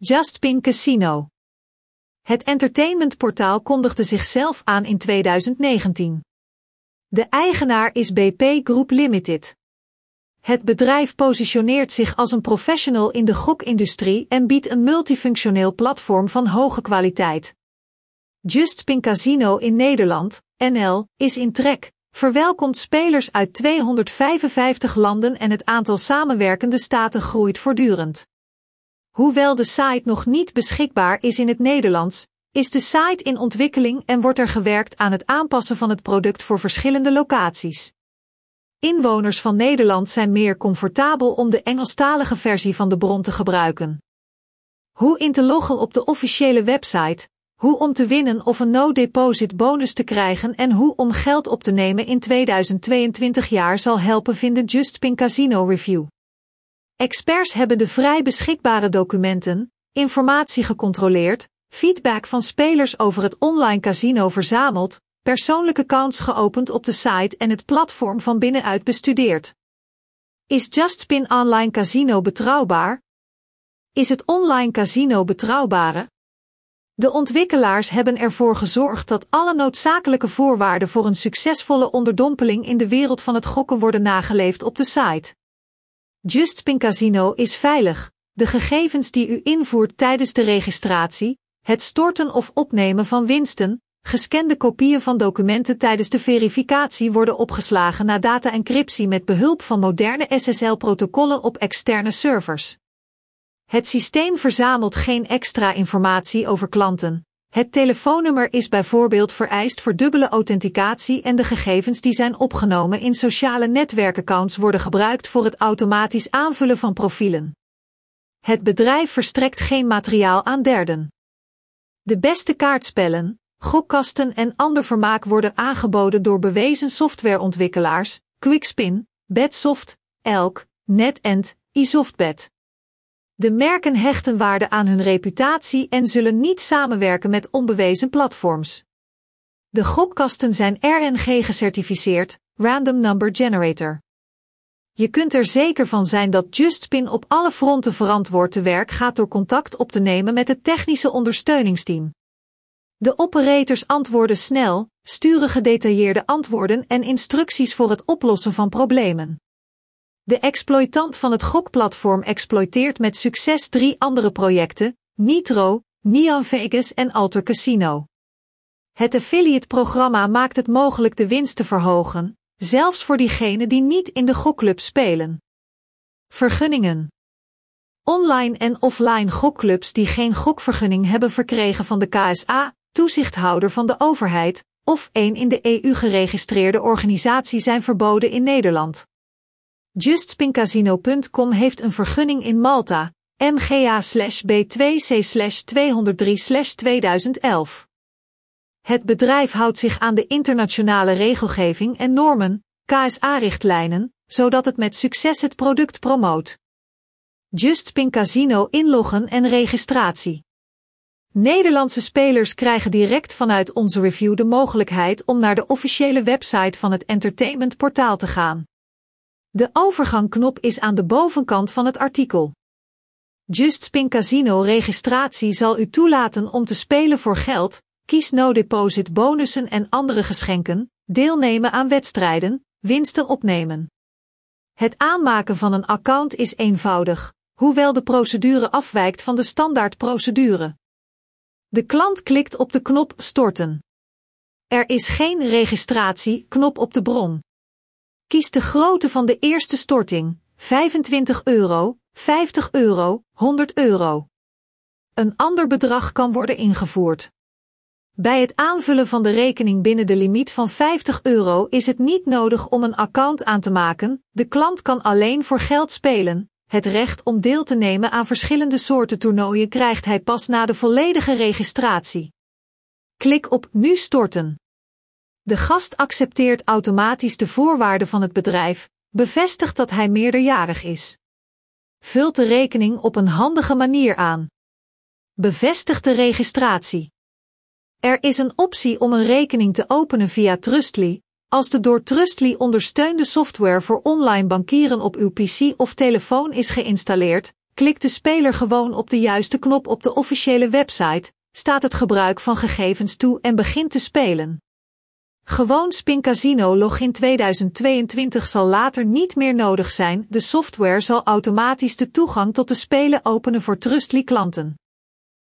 Justpin Casino. Het entertainmentportaal kondigde zichzelf aan in 2019. De eigenaar is BP Group Limited. Het bedrijf positioneert zich als een professional in de gokindustrie en biedt een multifunctioneel platform van hoge kwaliteit. Justpin Casino in Nederland, NL, is in trek, verwelkomt spelers uit 255 landen en het aantal samenwerkende staten groeit voortdurend. Hoewel de site nog niet beschikbaar is in het Nederlands, is de site in ontwikkeling en wordt er gewerkt aan het aanpassen van het product voor verschillende locaties. Inwoners van Nederland zijn meer comfortabel om de Engelstalige versie van de bron te gebruiken. Hoe in te loggen op de officiële website, hoe om te winnen of een no-deposit bonus te krijgen en hoe om geld op te nemen in 2022 jaar zal helpen vinden Justpin Casino Review. Experts hebben de vrij beschikbare documenten, informatie gecontroleerd, feedback van spelers over het online casino verzameld, persoonlijke accounts geopend op de site en het platform van binnenuit bestudeerd. Is Justspin Online Casino betrouwbaar? Is het online casino betrouwbare? De ontwikkelaars hebben ervoor gezorgd dat alle noodzakelijke voorwaarden voor een succesvolle onderdompeling in de wereld van het gokken worden nageleefd op de site. JustPin Casino is veilig. De gegevens die u invoert tijdens de registratie, het storten of opnemen van winsten, gescande kopieën van documenten tijdens de verificatie worden opgeslagen na data-encryptie met behulp van moderne SSL-protocollen op externe servers. Het systeem verzamelt geen extra informatie over klanten. Het telefoonnummer is bijvoorbeeld vereist voor dubbele authenticatie en de gegevens die zijn opgenomen in sociale netwerkaccounts worden gebruikt voor het automatisch aanvullen van profielen. Het bedrijf verstrekt geen materiaal aan derden. De beste kaartspellen, gokkasten en ander vermaak worden aangeboden door bewezen softwareontwikkelaars, Quickspin, Bedsoft, Elk, NetEnt, iSoftBet. De merken hechten waarde aan hun reputatie en zullen niet samenwerken met onbewezen platforms. De gokkasten zijn RNG gecertificeerd, Random Number Generator. Je kunt er zeker van zijn dat JustSpin op alle fronten verantwoord te werk gaat door contact op te nemen met het technische ondersteuningsteam. De operators antwoorden snel, sturen gedetailleerde antwoorden en instructies voor het oplossen van problemen. De exploitant van het gokplatform exploiteert met succes drie andere projecten: Nitro, Neon Vegas en Alter Casino. Het affiliate-programma maakt het mogelijk de winst te verhogen, zelfs voor diegenen die niet in de gokclub spelen. Vergunningen. Online en offline gokclubs die geen gokvergunning hebben verkregen van de KSA, toezichthouder van de overheid, of een in de EU geregistreerde organisatie zijn verboden in Nederland. JustSpinCasino.com heeft een vergunning in Malta, MGA-B2C-203-2011. Het bedrijf houdt zich aan de internationale regelgeving en normen, KSA-richtlijnen, zodat het met succes het product promoot. JustSpin Casino inloggen en registratie. Nederlandse spelers krijgen direct vanuit onze review de mogelijkheid om naar de officiële website van het entertainmentportaal te gaan. De overgangknop is aan de bovenkant van het artikel. JustSpin Casino registratie zal u toelaten om te spelen voor geld, kies no deposit bonussen en andere geschenken, deelnemen aan wedstrijden, winsten opnemen. Het aanmaken van een account is eenvoudig, hoewel de procedure afwijkt van de standaardprocedure. De klant klikt op de knop Storten. Er is geen registratie-knop op de bron. Kies de grootte van de eerste storting: 25 euro, 50 euro, 100 euro. Een ander bedrag kan worden ingevoerd. Bij het aanvullen van de rekening binnen de limiet van 50 euro is het niet nodig om een account aan te maken, de klant kan alleen voor geld spelen. Het recht om deel te nemen aan verschillende soorten toernooien krijgt hij pas na de volledige registratie. Klik op Nu storten. De gast accepteert automatisch de voorwaarden van het bedrijf, bevestigt dat hij meerderjarig is. Vult de rekening op een handige manier aan. Bevestigt de registratie. Er is een optie om een rekening te openen via Trustly, als de door Trustly ondersteunde software voor online bankieren op uw PC of telefoon is geïnstalleerd, Klikt de speler gewoon op de juiste knop op de officiële website, staat het gebruik van gegevens toe en begint te spelen. Gewoon Spin Casino Login 2022 zal later niet meer nodig zijn. De software zal automatisch de toegang tot de spelen openen voor Trustly klanten.